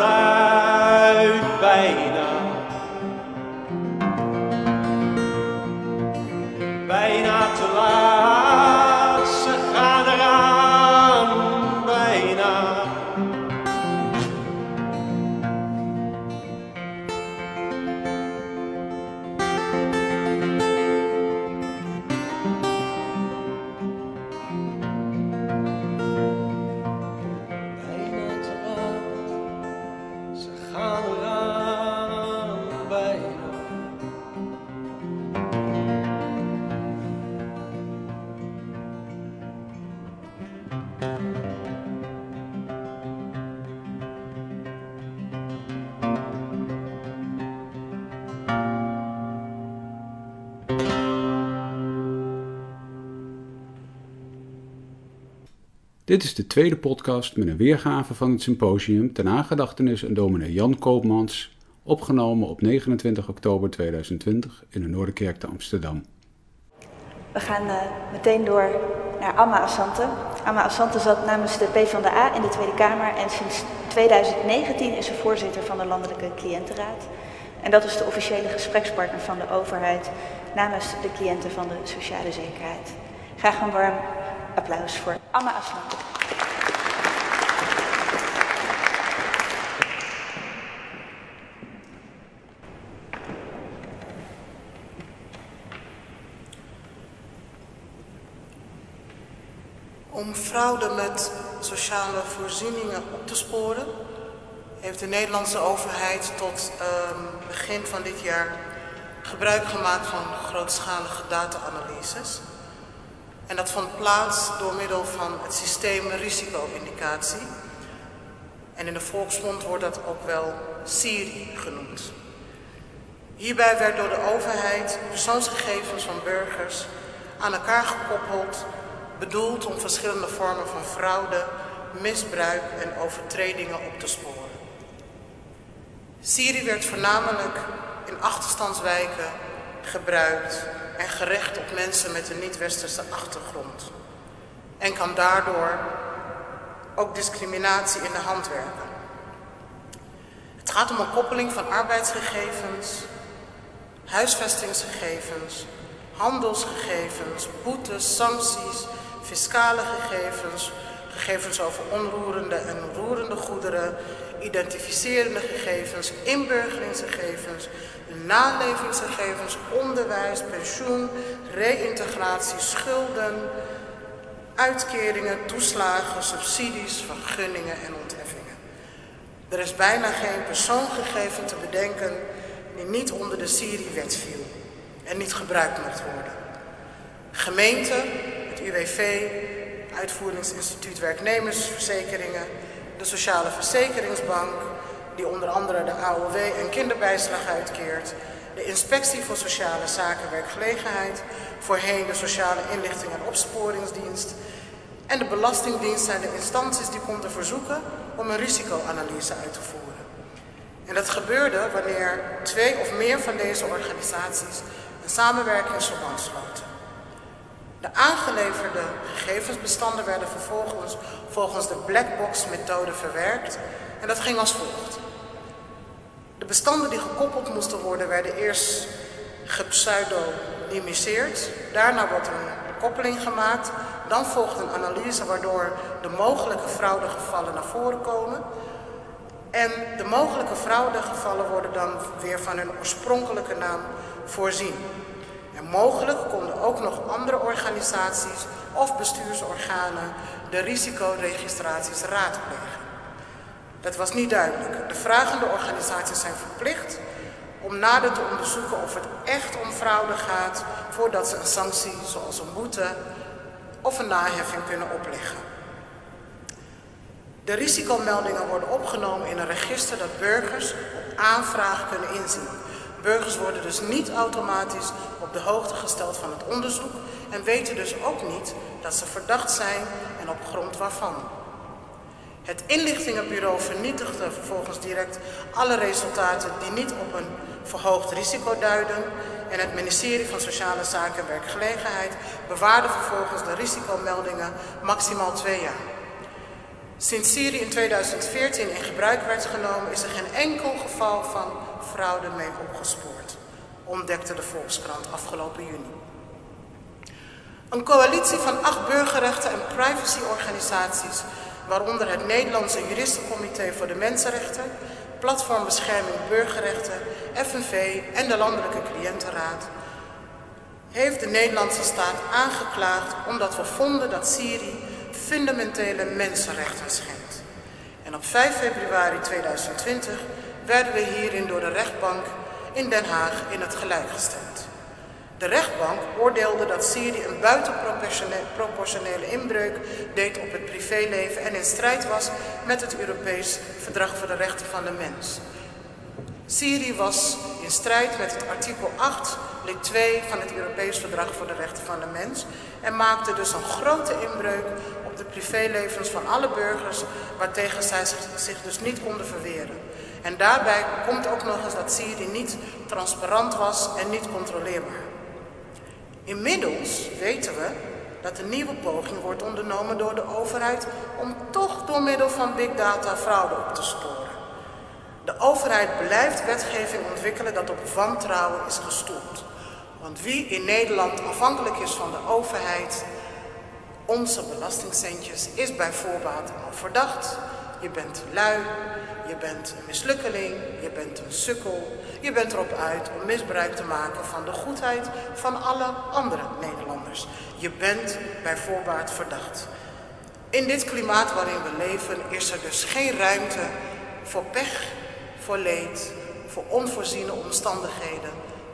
eruit Dit is de tweede podcast met een weergave van het symposium ten nagedachtenis aan dominee Jan Koopmans, opgenomen op 29 oktober 2020 in de Noorderkerk te Amsterdam. We gaan eh, meteen door naar Amma Assante. Amma Assante zat namens de PvdA in de Tweede Kamer en sinds 2019 is ze voorzitter van de Landelijke Cliëntenraad. En dat is de officiële gesprekspartner van de overheid namens de cliënten van de sociale zekerheid. Graag een warm applaus voor Assante. Om fraude met sociale voorzieningen op te sporen, heeft de Nederlandse overheid tot ehm, begin van dit jaar gebruik gemaakt van grootschalige data-analyses. En dat vond plaats door middel van het systeem risico-indicatie. En in de volksmond wordt dat ook wel SIRI genoemd. Hierbij werd door de overheid persoonsgegevens van burgers aan elkaar gekoppeld, bedoeld om verschillende vormen van fraude, misbruik en overtredingen op te sporen. Siri werd voornamelijk in achterstandswijken gebruikt en gericht op mensen met een niet-westerse achtergrond. En kan daardoor ook discriminatie in de hand werken. Het gaat om een koppeling van arbeidsgegevens, huisvestingsgegevens, handelsgegevens, boetes, sancties, fiscale gegevens, gegevens over onroerende en roerende goederen, identificerende gegevens, inburgeringsgegevens, nalevingsgegevens, onderwijs, pensioen, reïntegratie, schulden, uitkeringen, toeslagen, subsidies, vergunningen en ontheffingen. Er is bijna geen persoongegeven te bedenken die niet onder de Siri-wet viel en niet gebruikt mocht worden. Gemeenten, het UWV, Uitvoeringsinstituut Werknemersverzekeringen, de Sociale Verzekeringsbank, die onder andere de AOW en kinderbijslag uitkeert, de Inspectie voor Sociale Zaken en Werkgelegenheid, voorheen de Sociale Inlichting en Opsporingsdienst, en de Belastingdienst zijn de instanties die konden verzoeken om een risicoanalyse uit te voeren. En dat gebeurde wanneer twee of meer van deze organisaties een samenwerkingsverband sloten. De aangeleverde gegevensbestanden werden vervolgens volgens de blackbox-methode verwerkt en dat ging als volgt. De bestanden die gekoppeld moesten worden werden eerst gepseudonymiseerd, daarna wordt een koppeling gemaakt, dan volgt een analyse waardoor de mogelijke fraudegevallen naar voren komen en de mogelijke fraudegevallen worden dan weer van hun oorspronkelijke naam voorzien. En mogelijk konden ook nog andere organisaties of bestuursorganen de risicoregistraties raadplegen. Dat was niet duidelijk. De vragende organisaties zijn verplicht om nader te onderzoeken of het echt om fraude gaat voordat ze een sanctie zoals een boete of een naheffing kunnen opleggen. De risicomeldingen worden opgenomen in een register dat burgers op aanvraag kunnen inzien. Burgers worden dus niet automatisch op de hoogte gesteld van het onderzoek en weten dus ook niet dat ze verdacht zijn en op grond waarvan. Het inlichtingenbureau vernietigde vervolgens direct alle resultaten die niet op een verhoogd risico duiden en het ministerie van Sociale Zaken en Werkgelegenheid bewaarde vervolgens de risicomeldingen maximaal twee jaar. Sinds Syrië in 2014 in gebruik werd genomen, is er geen enkel geval van fraude mee opgespoord, ontdekte de Volkskrant afgelopen juni. Een coalitie van acht burgerrechten en privacyorganisaties, waaronder het Nederlandse Juristencomité voor de Mensenrechten, Platform Bescherming Burgerrechten, FNV en de Landelijke Cliëntenraad, heeft de Nederlandse staat aangeklaagd omdat we vonden dat Syrië fundamentele mensenrechten schendt. En op 5 februari 2020 werden we hierin door de rechtbank in Den Haag in het gelijk gestemd. De rechtbank oordeelde dat Syrië een buitenproportionele inbreuk deed op het privéleven en in strijd was met het Europees Verdrag voor de Rechten van de Mens. Syrië was in strijd met het artikel 8, lid 2 van het Europees Verdrag voor de Rechten van de Mens en maakte dus een grote inbreuk op de privélevens van alle burgers waartegen zij zich dus niet konden verweren. En daarbij komt ook nog eens dat Syrië niet transparant was en niet controleerbaar. Inmiddels weten we dat een nieuwe poging wordt ondernomen door de overheid om toch door middel van big data fraude op te sporen. De overheid blijft wetgeving ontwikkelen dat op wantrouwen is gestoeld. Want wie in Nederland afhankelijk is van de overheid, onze belastingcentjes, is bij voorbaat al verdacht. Je bent lui, je bent een mislukkeling, je bent een sukkel. Je bent erop uit om misbruik te maken van de goedheid van alle andere Nederlanders. Je bent bij voorbaat verdacht. In dit klimaat waarin we leven is er dus geen ruimte voor pech, voor leed, voor onvoorziene omstandigheden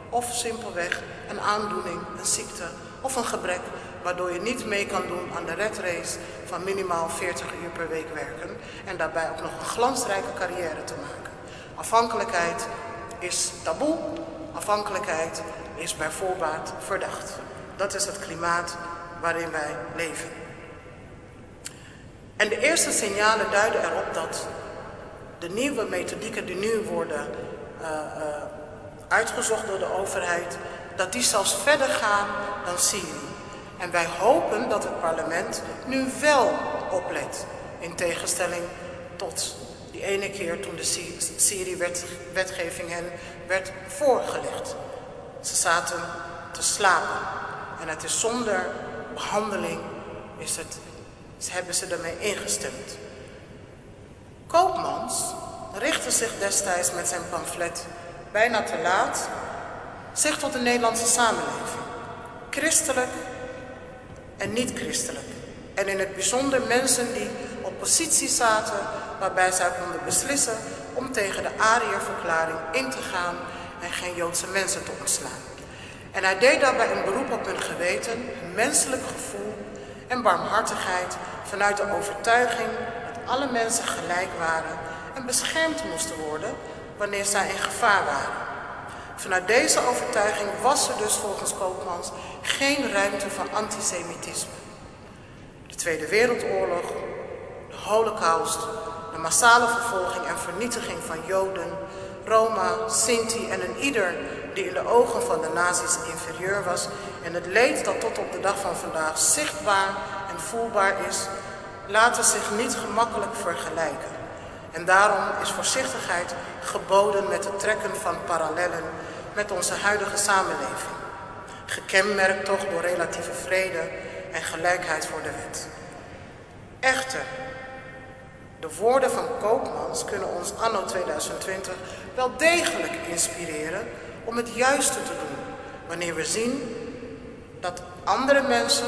of simpelweg een aandoening, een ziekte of een gebrek waardoor je niet mee kan doen aan de red race van minimaal 40 uur per week werken en daarbij ook nog een glansrijke carrière te maken. Afhankelijkheid is taboe, afhankelijkheid is bij voorbaat verdacht. Dat is het klimaat waarin wij leven. En de eerste signalen duiden erop dat de nieuwe methodieken die nu worden uh, uh, uitgezocht door de overheid, dat die zelfs verder gaan dan Syrië. En wij hopen dat het parlement nu wel oplet, in tegenstelling tot die ene keer toen de Syrië-wetgeving hen werd voorgelegd. Ze zaten te slapen en het is zonder behandeling is het, hebben ze ermee ingestemd. Koopmans richtte zich destijds met zijn pamflet bijna te laat zich tot de Nederlandse samenleving. Christelijk en niet-christelijk. En in het bijzonder mensen die op positie zaten waarbij zij konden beslissen om tegen de Ariërverklaring in te gaan en geen Joodse mensen te ontslaan. En hij deed daarbij een beroep op hun geweten, een menselijk gevoel en barmhartigheid vanuit de overtuiging dat alle mensen gelijk waren en beschermd moesten worden wanneer zij in gevaar waren. Vanuit deze overtuiging was er dus volgens Koopmans geen ruimte voor antisemitisme. De Tweede Wereldoorlog, de Holocaust, de massale vervolging en vernietiging van Joden, Roma, Sinti en een ieder die in de ogen van de nazi's inferieur was en het leed dat tot op de dag van vandaag zichtbaar en voelbaar is, laten zich niet gemakkelijk vergelijken. En daarom is voorzichtigheid geboden met het trekken van parallellen met onze huidige samenleving, gekenmerkt toch door relatieve vrede en gelijkheid voor de wet. Echter, de woorden van Koopmans kunnen ons anno 2020 wel degelijk inspireren om het juiste te doen wanneer we zien dat andere mensen,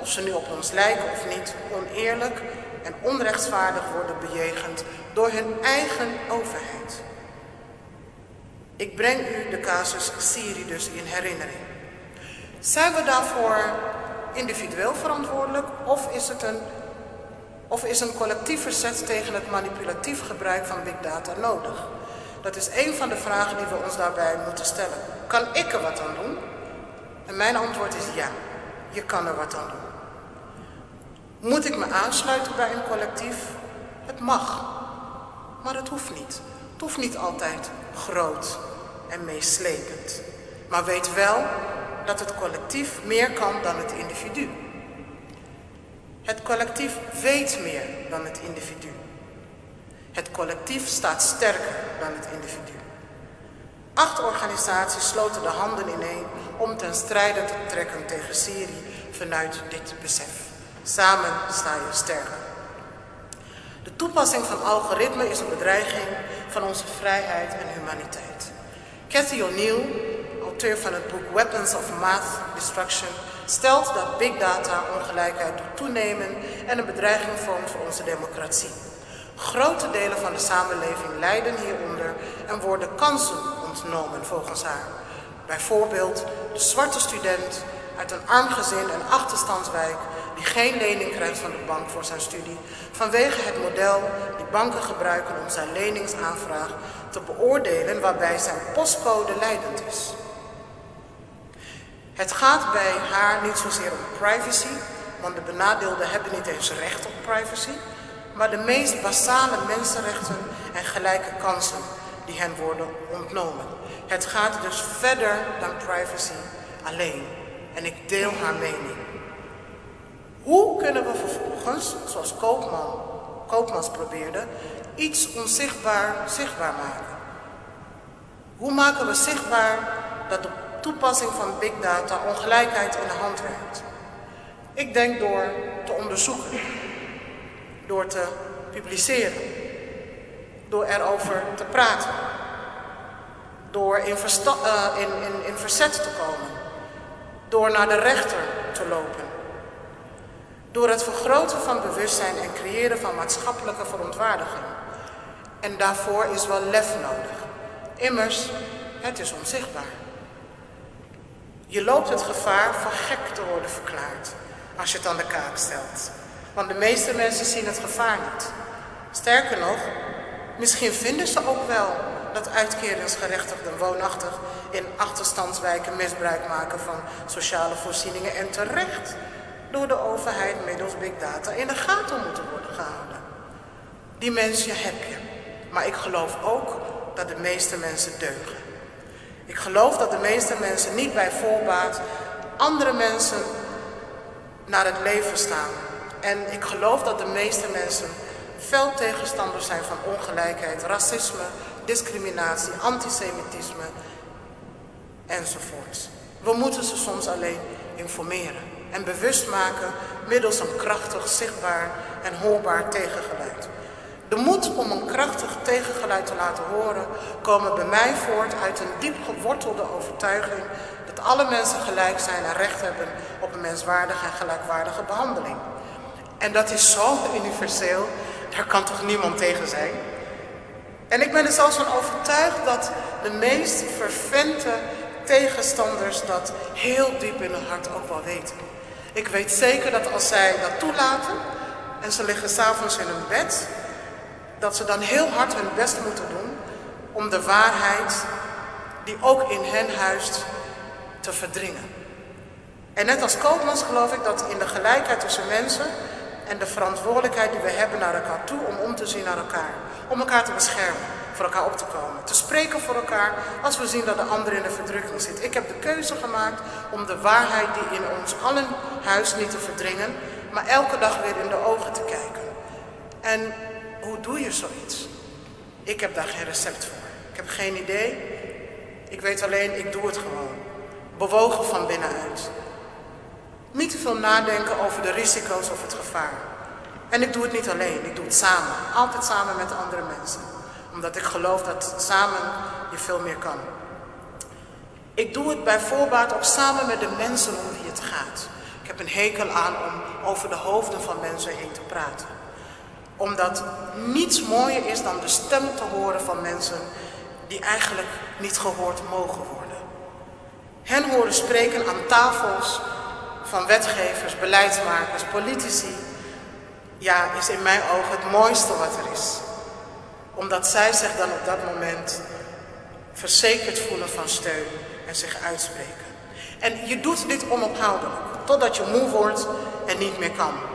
of ze nu op ons lijken of niet, oneerlijk en onrechtvaardig worden bejegend door hun eigen overheid. Ik breng u de casus Syrië dus in herinnering. Zijn we daarvoor individueel verantwoordelijk of is het een of is een collectief verzet tegen het manipulatief gebruik van big data nodig? Dat is een van de vragen die we ons daarbij moeten stellen. Kan ik er wat aan doen? En mijn antwoord is ja, je kan er wat aan doen. Moet ik me aansluiten bij een collectief? Het mag, maar het hoeft niet. Het hoeft niet altijd groot en meeslepend. Maar weet wel dat het collectief meer kan dan het individu. Het collectief weet meer dan het individu. Het collectief staat sterker dan het individu. Acht organisaties sloten de handen ineen om ten strijde te trekken tegen Syrië vanuit dit besef. Samen sta je sterker. De toepassing van algoritme is een bedreiging van onze vrijheid en humaniteit. Cathy O'Neill, auteur van het boek Weapons of Math Destruction, stelt dat big data ongelijkheid doet toenemen en een bedreiging vormt voor onze democratie. Grote delen van de samenleving lijden hieronder en worden kansen ontnomen volgens haar. Bijvoorbeeld de zwarte student uit een arm gezin en achterstandswijk die geen lening krijgt van de bank voor zijn studie vanwege het model die banken gebruiken om zijn leningsaanvraag te beoordelen waarbij zijn postcode leidend is. Het gaat bij haar niet zozeer om privacy, want de benadeelden hebben niet eens recht op privacy, maar de meest basale mensenrechten en gelijke kansen die hen worden ontnomen. Het gaat dus verder dan privacy alleen. En ik deel haar mening. Hoe kunnen we vervolgens, zoals Koopman, Koopmans probeerde, iets onzichtbaar zichtbaar maken? Hoe maken we zichtbaar dat de toepassing van big data ongelijkheid in de hand werkt? Ik denk door te onderzoeken, door te publiceren, door erover te praten, door in, uh, in, in, in verzet te komen, door naar de rechter te lopen, door het vergroten van bewustzijn en creëren van maatschappelijke verontwaardiging. En daarvoor is wel lef nodig. Immers, het is onzichtbaar. Je loopt het gevaar van gek te worden verklaard als je het aan de kaak stelt. Want de meeste mensen zien het gevaar niet. Sterker nog, misschien vinden ze ook wel dat uitkeringsgerechtigden woonachtig in achterstandswijken misbruik maken van sociale voorzieningen en terecht door de overheid middels big data in de gaten moeten worden gehouden. Die mensen heb je. Maar ik geloof ook dat de meeste mensen deugen. Ik geloof dat de meeste mensen niet bij voorbaat andere mensen naar het leven staan. En ik geloof dat de meeste mensen fel tegenstander zijn van ongelijkheid, racisme, discriminatie, antisemitisme enzovoort. We moeten ze soms alleen informeren en bewust maken middels een krachtig, zichtbaar en hoorbaar tegengeluid. De moed om een krachtig tegengeluid te laten horen komen bij mij voort uit een diep gewortelde overtuiging dat alle mensen gelijk zijn en recht hebben op een menswaardige en gelijkwaardige behandeling. En dat is zo universeel, daar kan toch niemand tegen zijn? En ik ben er zelfs van overtuigd dat de meest vervente tegenstanders dat heel diep in hun hart ook wel weten. Ik weet zeker dat als zij dat toelaten en ze liggen s'avonds in hun bed, dat ze dan heel hard hun best moeten doen om de waarheid die ook in hen huist te verdringen. En net als Koopmans geloof ik dat in de gelijkheid tussen mensen en de verantwoordelijkheid die we hebben naar elkaar toe om om te zien naar elkaar, om elkaar te beschermen, voor elkaar op te komen, te spreken voor elkaar als we zien dat de ander in de verdrukking zit. Ik heb de keuze gemaakt om de waarheid die in ons allen huis niet te verdringen, maar elke dag weer in de ogen te kijken. En hoe doe je zoiets? Ik heb daar geen recept voor. Ik heb geen idee. Ik weet alleen, ik doe het gewoon. Bewogen van binnenuit. Niet te veel nadenken over de risico's of het gevaar. En ik doe het niet alleen, ik doe het samen. Altijd samen met andere mensen. Omdat ik geloof dat samen je veel meer kan. Ik doe het bij voorbaat ook samen met de mensen om wie het gaat. Ik heb een hekel aan om over de hoofden van mensen heen te praten. Omdat niets mooier is dan de stem te horen van mensen die eigenlijk niet gehoord mogen worden. Hen horen spreken aan tafels van wetgevers, beleidsmakers, politici, ja, is in mijn ogen het mooiste wat er is. Omdat zij zich dan op dat moment verzekerd voelen van steun en zich uitspreken. En je doet dit onophoudelijk, totdat je moe wordt en niet meer kan.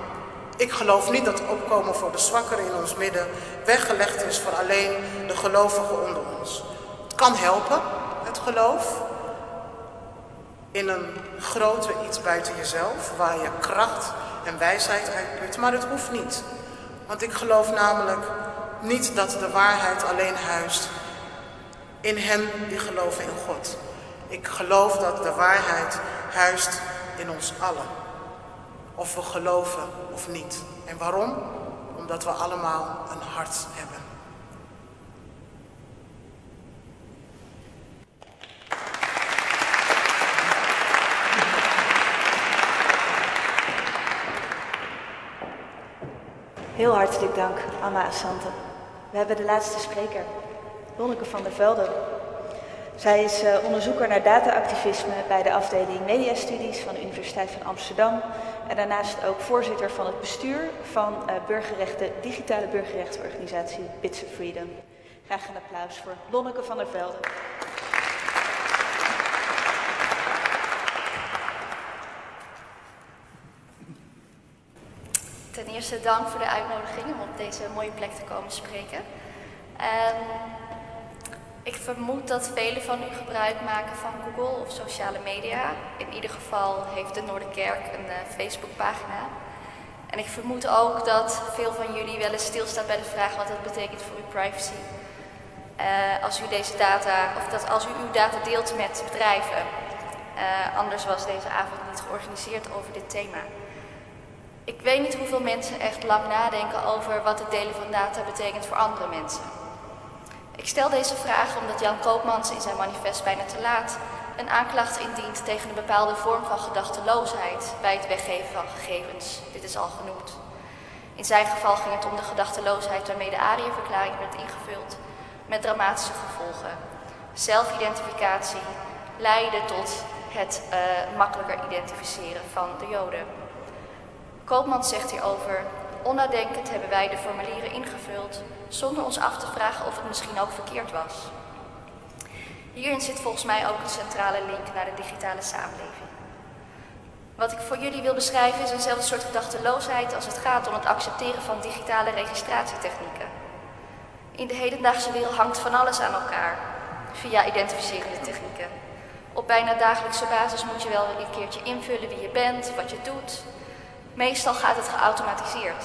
Ik geloof niet dat opkomen voor de zwakkeren in ons midden weggelegd is voor alleen de gelovigen onder ons. Het kan helpen, het geloof, in een groter iets buiten jezelf, waar je kracht en wijsheid uitput. Maar het hoeft niet. Want ik geloof namelijk niet dat de waarheid alleen huist in hen die geloven in God. Ik geloof dat de waarheid huist in ons allen. Of we geloven of niet. En waarom? Omdat we allemaal een hart hebben. Heel hartelijk dank, Anna Assante. We hebben de laatste spreker, Lonneke van der Velde. Zij is uh, onderzoeker naar dataactivisme bij de afdeling Mediastudies van de Universiteit van Amsterdam. En daarnaast ook voorzitter van het bestuur van uh, burgerrechten, digitale burgerrechtenorganisatie Bits of Freedom. Graag een applaus voor Lonneke van der Velde. Ten eerste dank voor de uitnodiging om op deze mooie plek te komen spreken. Um, ik vermoed dat velen van u gebruik maken van Google of sociale media. In ieder geval heeft de Noorderkerk een uh, Facebookpagina. En ik vermoed ook dat veel van jullie wel eens stilstaat bij de vraag wat dat betekent voor uw privacy. Uh, als u deze data, of dat als u uw data deelt met bedrijven. Uh, anders was deze avond niet georganiseerd over dit thema. Ik weet niet hoeveel mensen echt lang nadenken over wat het delen van data betekent voor andere mensen. Ik stel deze vraag omdat Jan Koopmans in zijn manifest bijna te laat een aanklacht indient tegen een bepaalde vorm van gedachteloosheid bij het weggeven van gegevens. Dit is al genoemd. In zijn geval ging het om de gedachteloosheid waarmee de ARIA-verklaring werd ingevuld, met dramatische gevolgen. Zelfidentificatie leidde tot het uh, makkelijker identificeren van de Joden. Koopmans zegt hierover: Onnadenkend hebben wij de formulieren ingevuld zonder ons af te vragen of het misschien ook verkeerd was. Hierin zit volgens mij ook een centrale link naar de digitale samenleving. Wat ik voor jullie wil beschrijven is eenzelfde soort gedachteloosheid als het gaat om het accepteren van digitale registratietechnieken. In de hedendaagse wereld hangt van alles aan elkaar via identificerende technieken. Op bijna dagelijkse basis moet je wel een keertje invullen wie je bent, wat je doet. Meestal gaat het geautomatiseerd.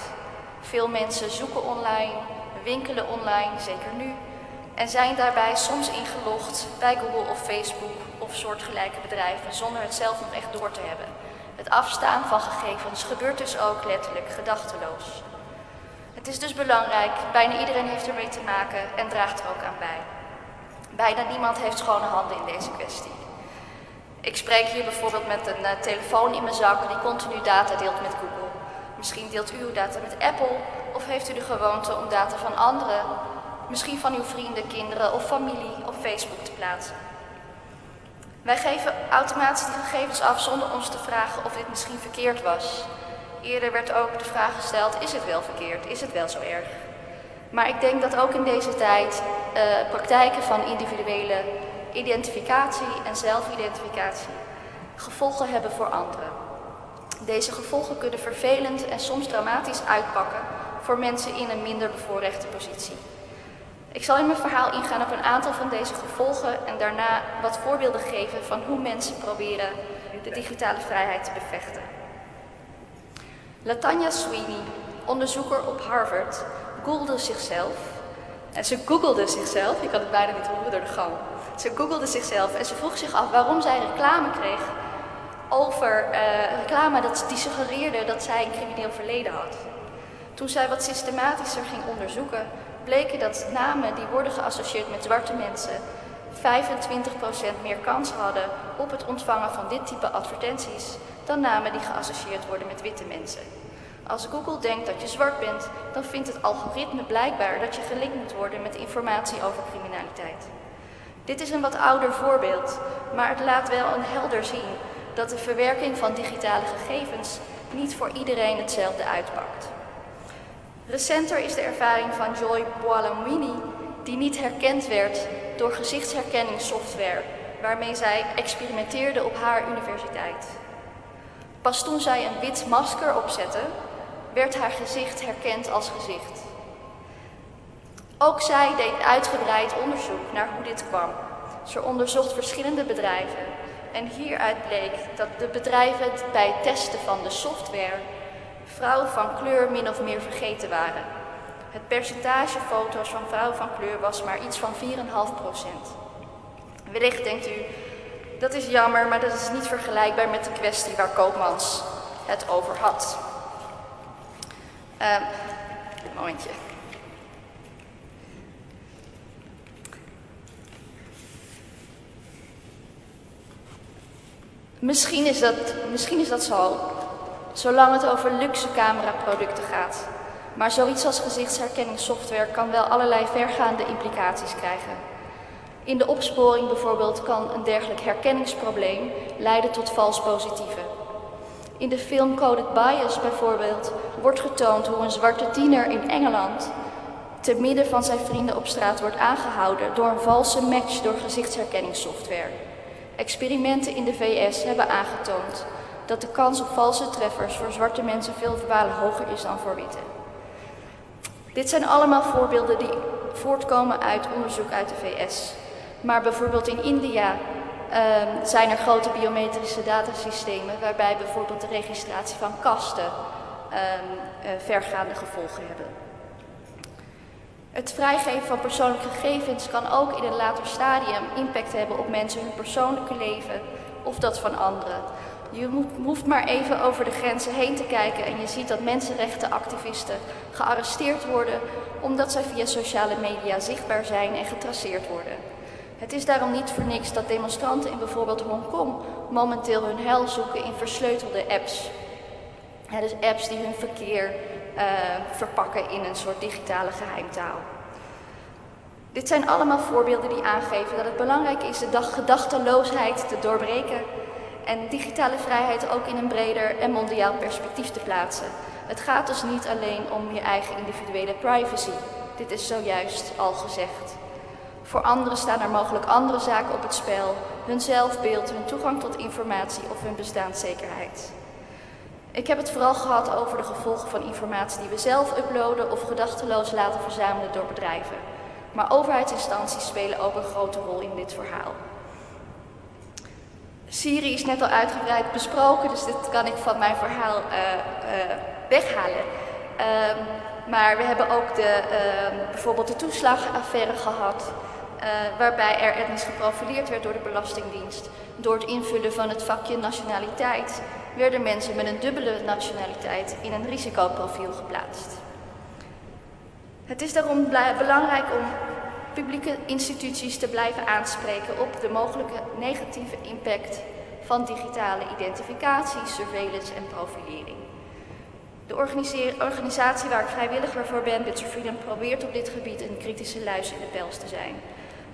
Veel mensen zoeken online, winkelen online, zeker nu, en zijn daarbij soms ingelogd bij Google of Facebook of soortgelijke bedrijven zonder het zelf nog echt door te hebben. Het afstaan van gegevens gebeurt dus ook letterlijk gedachteloos. Het is dus belangrijk, bijna iedereen heeft ermee te maken en draagt er ook aan bij. Bijna niemand heeft schone handen in deze kwestie. Ik spreek hier bijvoorbeeld met een uh, telefoon in mijn zak die continu data deelt met Google. Misschien deelt u uw data met Apple of heeft u de gewoonte om data van anderen, misschien van uw vrienden, kinderen of familie, op Facebook te plaatsen. Wij geven automatisch die gegevens af zonder ons te vragen of dit misschien verkeerd was. Eerder werd ook de vraag gesteld: is het wel verkeerd? Is het wel zo erg? Maar ik denk dat ook in deze tijd uh, praktijken van individuele identificatie en zelfidentificatie gevolgen hebben voor anderen. Deze gevolgen kunnen vervelend en soms dramatisch uitpakken voor mensen in een minder bevoorrechte positie. Ik zal in mijn verhaal ingaan op een aantal van deze gevolgen en daarna wat voorbeelden geven van hoe mensen proberen de digitale vrijheid te bevechten. Latanya Sweeney, onderzoeker op Harvard, googelde zichzelf. En ze googelde zichzelf, ik kan het bijna niet horen door de gang. Ze googelde zichzelf en ze vroeg zich af waarom zij reclame kreeg over uh, reclame dat, die suggereerde dat zij een crimineel verleden had. Toen zij wat systematischer ging onderzoeken, bleken dat namen die worden geassocieerd met zwarte mensen 25% meer kans hadden op het ontvangen van dit type advertenties dan namen die geassocieerd worden met witte mensen. Als Google denkt dat je zwart bent, dan vindt het algoritme blijkbaar dat je gelinkt moet worden met informatie over criminaliteit. Dit is een wat ouder voorbeeld, maar het laat wel een helder zien dat de verwerking van digitale gegevens niet voor iedereen hetzelfde uitpakt. Recenter is de ervaring van Joy Boalamwini, die niet herkend werd door gezichtsherkenningssoftware waarmee zij experimenteerde op haar universiteit. Pas toen zij een wit masker opzette, werd haar gezicht herkend als gezicht. Ook zij deed uitgebreid onderzoek naar hoe dit kwam. Ze onderzocht verschillende bedrijven En hieruit bleek dat de bedrijven bij het testen van de software vrouwen van kleur min of meer vergeten waren. Het percentage foto's van vrouwen van kleur was maar iets van 4,5 procent. Wellicht denkt u, dat is jammer, maar dat is niet vergelijkbaar met de kwestie waar Koopmans het over had. Uh, momentje. Misschien is, dat, misschien is dat zo, zolang het over luxe cameraproducten gaat. Maar zoiets als gezichtsherkenningssoftware kan wel allerlei vergaande implicaties krijgen. In de opsporing bijvoorbeeld kan een dergelijk herkenningsprobleem leiden tot vals positieven. In de film Coded Bias bijvoorbeeld wordt getoond hoe een zwarte tiener in Engeland te midden van zijn vrienden op straat wordt aangehouden door een valse match door gezichtsherkenningssoftware. Experimenten in de VS hebben aangetoond dat de kans op valse treffers voor zwarte mensen veel malen hoger is dan voor witte. Dit zijn allemaal voorbeelden die voortkomen uit onderzoek uit de VS. Maar bijvoorbeeld in India um, zijn er grote biometrische datasystemen waarbij bijvoorbeeld de registratie van kasten um, uh, vergaande gevolgen hebben. Het vrijgeven van persoonlijke gegevens kan ook in een later stadium impact hebben op mensen hun persoonlijke leven of dat van anderen. Je hoeft maar even over de grenzen heen te kijken en je ziet dat mensenrechtenactivisten gearresteerd worden omdat zij via sociale media zichtbaar zijn en getraceerd worden. Het is daarom niet voor niks dat demonstranten in bijvoorbeeld Hongkong momenteel hun heil zoeken in versleutelde apps. Ja, dus apps die hun verkeer verpakken in een soort digitale geheimtaal. Dit zijn allemaal voorbeelden die aangeven dat het belangrijk is de gedachteloosheid te doorbreken en digitale vrijheid ook in een breder en mondiaal perspectief te plaatsen. Het gaat dus niet alleen om je eigen individuele privacy. Dit is zojuist al gezegd. Voor anderen staan er mogelijk andere zaken op het spel, hun zelfbeeld, hun toegang tot informatie of hun bestaanszekerheid. Ik heb het vooral gehad over de gevolgen van informatie die we zelf uploaden of gedachteloos laten verzamelen door bedrijven. Maar overheidsinstanties spelen ook een grote rol in dit verhaal. Syrië is net al uitgebreid besproken, dus dit kan ik van mijn verhaal uh, uh, weghalen. Um, maar we hebben ook de, uh, bijvoorbeeld de toeslagaffaire gehad, uh, waarbij er etnisch geprofileerd werd door de Belastingdienst. Door het invullen van het vakje nationaliteit werden mensen met een dubbele nationaliteit in een risicoprofiel geplaatst. Het is daarom belangrijk om publieke instituties te blijven aanspreken op de mogelijke negatieve impact van digitale identificatie, surveillance en profilering. De organisatie waar ik vrijwilliger voor ben, Bits Freedom, probeert op dit gebied een kritische luis in de pels te zijn.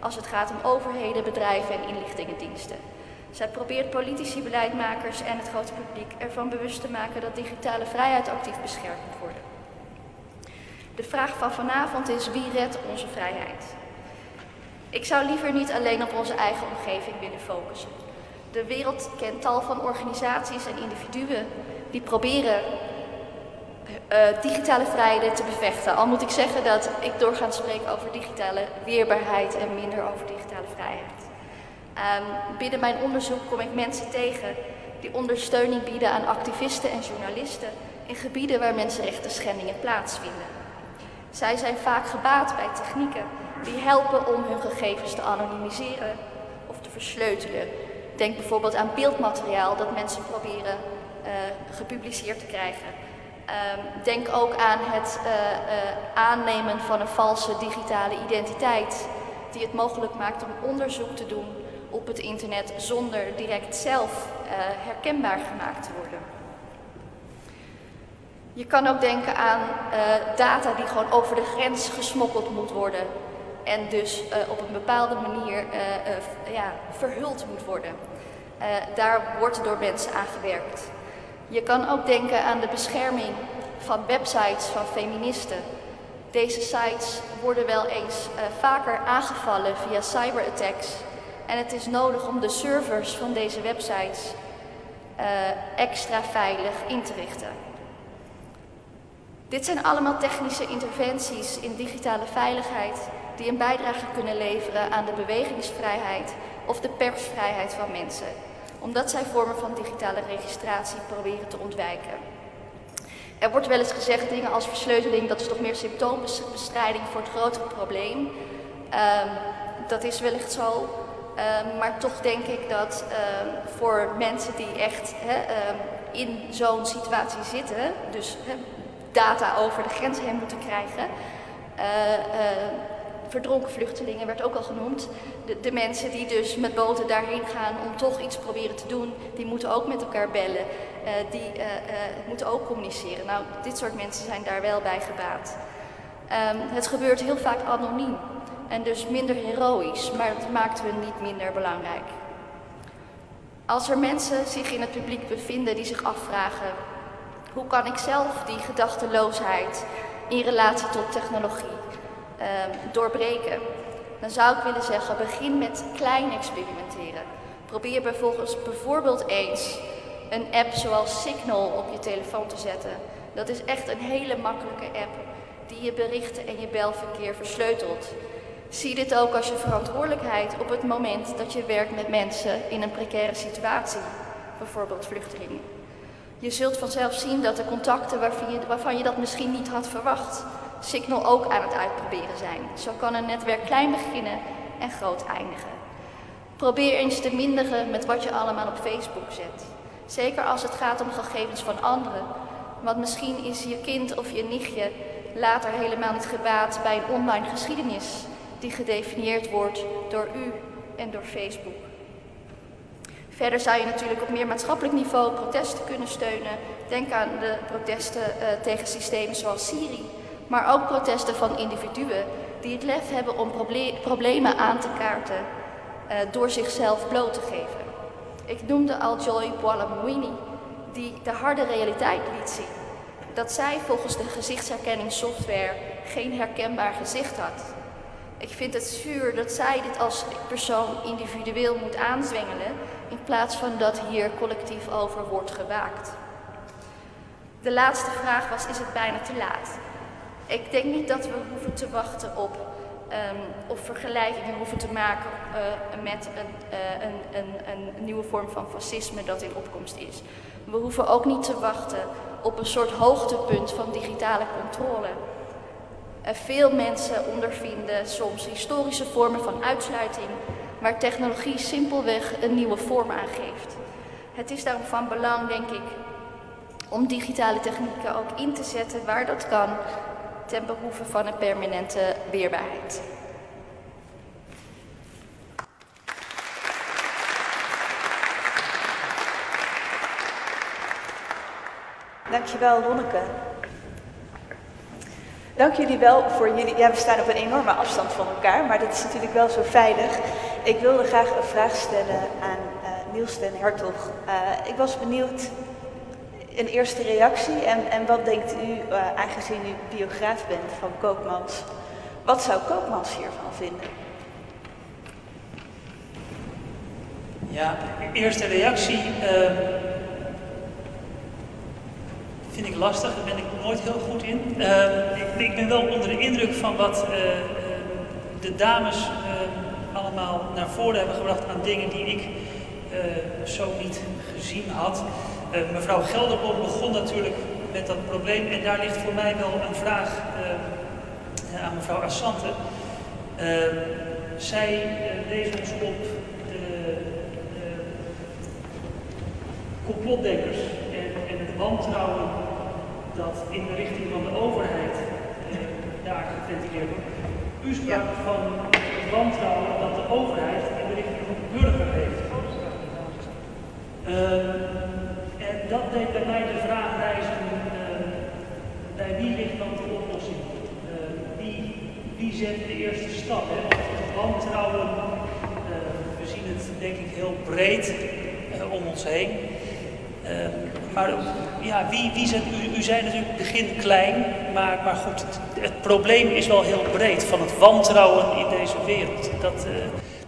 Als het gaat om overheden, bedrijven en inlichtingendiensten. Zij probeert politici, beleidmakers en het grote publiek ervan bewust te maken dat digitale vrijheid actief beschermd moet worden. De vraag van vanavond is wie redt onze vrijheid? Ik zou liever niet alleen op onze eigen omgeving willen focussen. De wereld kent tal van organisaties en individuen die proberen uh, digitale vrijheid te bevechten. Al moet ik zeggen dat ik doorgaans spreek over digitale weerbaarheid en minder over digitale vrijheid. Um, binnen mijn onderzoek kom ik mensen tegen die ondersteuning bieden aan activisten en journalisten in gebieden waar mensenrechten schendingen plaatsvinden. Zij zijn vaak gebaat bij technieken die helpen om hun gegevens te anonimiseren of te versleutelen. Denk bijvoorbeeld aan beeldmateriaal dat mensen proberen uh, gepubliceerd te krijgen. Um, denk ook aan het uh, uh, aannemen van een valse digitale identiteit, die het mogelijk maakt om onderzoek te doen op het internet zonder direct zelf herkenbaar gemaakt te worden. Je kan ook denken aan data die gewoon over de grens gesmokkeld moet worden en dus uh, op een bepaalde manier ja, verhuld moet worden. daar wordt door mensen aan gewerkt. Je kan ook denken aan de bescherming van websites van feministen. Deze sites worden wel eens vaker aangevallen via cyberattacks. En het is nodig om de servers van deze websites extra veilig in te richten. Dit zijn allemaal technische interventies in digitale veiligheid die een bijdrage kunnen leveren aan de bewegingsvrijheid of de persvrijheid van mensen. omdat zij vormen van digitale registratie proberen te ontwijken. Er wordt wel eens gezegd dingen als versleuteling, dat is toch meer symptoombestrijding voor het grotere probleem. Um, dat is wellicht zo, um, maar toch denk ik dat um, voor mensen die echt in zo'n situatie zitten, dus data over de grens heen moeten krijgen, uh, verdronken vluchtelingen werd ook al genoemd. De, de, mensen die dus met boten daarheen gaan om toch iets proberen te doen, die moeten ook met elkaar bellen. Uh, die uh, moeten ook communiceren. Nou, dit soort mensen zijn daar wel bij gebaat. Het gebeurt heel vaak anoniem en dus minder heroïs, maar het maakt hun niet minder belangrijk. Als er mensen zich in het publiek bevinden die zich afvragen: hoe kan ik zelf die gedachteloosheid in relatie tot technologie uh, doorbreken? Dan zou ik willen zeggen: begin met klein experimenteren. Probeer bijvoorbeeld eens een app zoals Signal op je telefoon te zetten. Dat is echt een hele makkelijke app die je berichten en je belverkeer versleutelt. Zie dit ook als je verantwoordelijkheid op het moment dat je werkt met mensen in een precaire situatie, bijvoorbeeld vluchtelingen. Je zult vanzelf zien dat de contacten waarvan je, dat misschien niet had verwacht, Signal ook aan het uitproberen zijn. Zo kan een netwerk klein beginnen en groot eindigen. Probeer eens te minderen met wat je allemaal op Facebook zet. Zeker als het gaat om gegevens van anderen. Want misschien is je kind of je nichtje later helemaal niet gebaat bij een online geschiedenis die gedefinieerd wordt door u en door Facebook. Verder zou je natuurlijk op meer maatschappelijk niveau protesten kunnen steunen. Denk aan de protesten uh, tegen systemen zoals Syrië, maar ook protesten van individuen die het lef hebben om proble problemen aan te kaarten uh, door zichzelf bloot te geven. Ik noemde al Joy Bualamwini, die de harde realiteit liet zien. Dat zij volgens de gezichtsherkenningssoftware geen herkenbaar gezicht had. Ik vind het zuur dat zij dit als persoon individueel moet aanzwengelen, in plaats van dat hier collectief over wordt gewaakt. De laatste vraag was: is het bijna te laat? Ik denk niet dat we hoeven te wachten op um, of vergelijkingen hoeven te maken uh, met een, uh, een, een, een, nieuwe vorm van fascisme dat in opkomst is. We hoeven ook niet te wachten op een soort hoogtepunt van digitale controle. Uh, veel mensen ondervinden soms historische vormen van uitsluiting, waar technologie simpelweg een nieuwe vorm aangeeft. Het is daarom van belang, denk ik, om digitale technieken ook in te zetten waar dat kan, ten behoeve van een permanente weerbaarheid. Dankjewel, Lonneke. Dank jullie wel voor jullie. Ja, we staan op een enorme afstand van elkaar, maar dat is natuurlijk wel zo veilig. Ik wilde graag een vraag stellen aan uh, Niels den Hertog. Uh, ik was benieuwd een eerste reactie en, en wat denkt u, uh, aangezien u biograaf bent van Koopmans, wat zou Koopmans hiervan vinden? Ja, eerste reactie uh, vind ik lastig, daar ben ik nooit heel goed in. Uh, ik, ben wel onder de indruk van wat uh, de dames allemaal naar voren hebben gebracht aan dingen die ik zo niet gezien had. Mevrouw Gelderboom begon natuurlijk met dat probleem en daar ligt voor mij wel een vraag aan mevrouw Assante. Uh, zij wees ons op de complotdenkers wantrouwen dat in de richting van de overheid daar geventileerd wordt. U sprak ja. van het wantrouwen dat de overheid in de richting van de burger heeft. En dat deed bij mij de vraag reizen, uh, bij wie ligt dan de oplossing? Uh, wie, wie zet de eerste stap? Hè? Wantrouwen, uh, we zien het denk ik heel breed om ons heen. Maar ja, wie, wie zet, u, u zei natuurlijk begin klein, maar, maar goed, het, het, probleem is wel heel breed van het wantrouwen in deze wereld. Dat,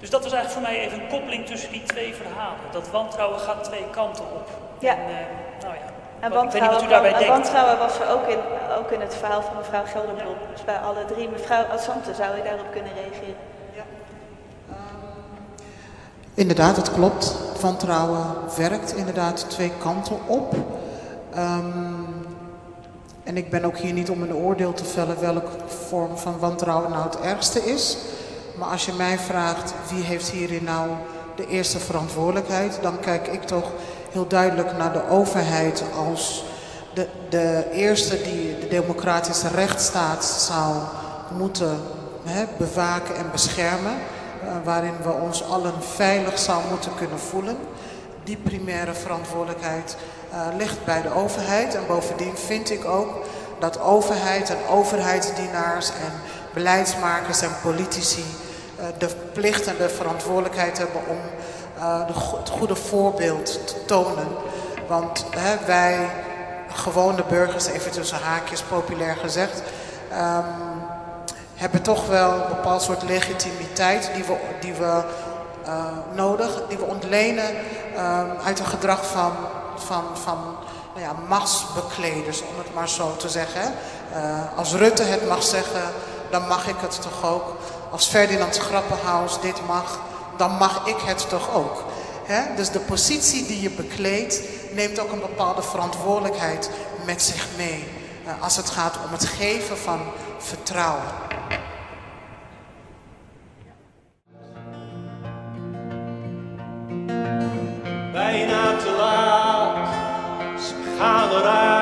dus dat was eigenlijk voor mij even een koppeling tussen die twee verhalen. Dat wantrouwen gaat twee kanten op. Ja. En, uh, nou ja. En wantrouwen, denkt. wantrouwen was er ook in, ook in het verhaal van mevrouw Gelderblom. Ja. Dus bij alle drie. Mevrouw Assante, zou u daarop kunnen reageren? Inderdaad, het klopt. Wantrouwen werkt inderdaad twee kanten op. Um, en ik ben ook hier niet om een oordeel te vellen welke vorm van wantrouwen nou het ergste is. Maar als je mij vraagt wie heeft hierin nou de eerste verantwoordelijkheid, dan kijk ik toch heel duidelijk naar de overheid als de, de eerste die de democratische rechtsstaat zou moeten hè, bewaken en beschermen. Uh, waarin we ons allen veilig zou moeten kunnen voelen. Die primaire verantwoordelijkheid uh, ligt bij de overheid. En bovendien vind ik ook dat overheid en overheidsdienaars en beleidsmakers en politici uh, de plicht en de verantwoordelijkheid hebben om het goede voorbeeld te tonen. Want wij, gewone burgers, even tussen haakjes populair gezegd, um, hebben toch wel een bepaald soort legitimiteit die we, die we uh, nodig, die we ontlenen um, uit een gedrag van, van, van nou ja, machtsbekleders, om het maar zo te zeggen. Uh, als Rutte het mag zeggen, dan mag ik het toch ook. Als Ferdinand Grappenhaus dit mag, dan mag ik het toch ook. Hè? Dus de positie die je bekleedt, neemt ook een bepaalde verantwoordelijkheid met zich mee. Uh, als het gaat om het geven van vertrouwen. Bijna te laat, ze gaan eruit.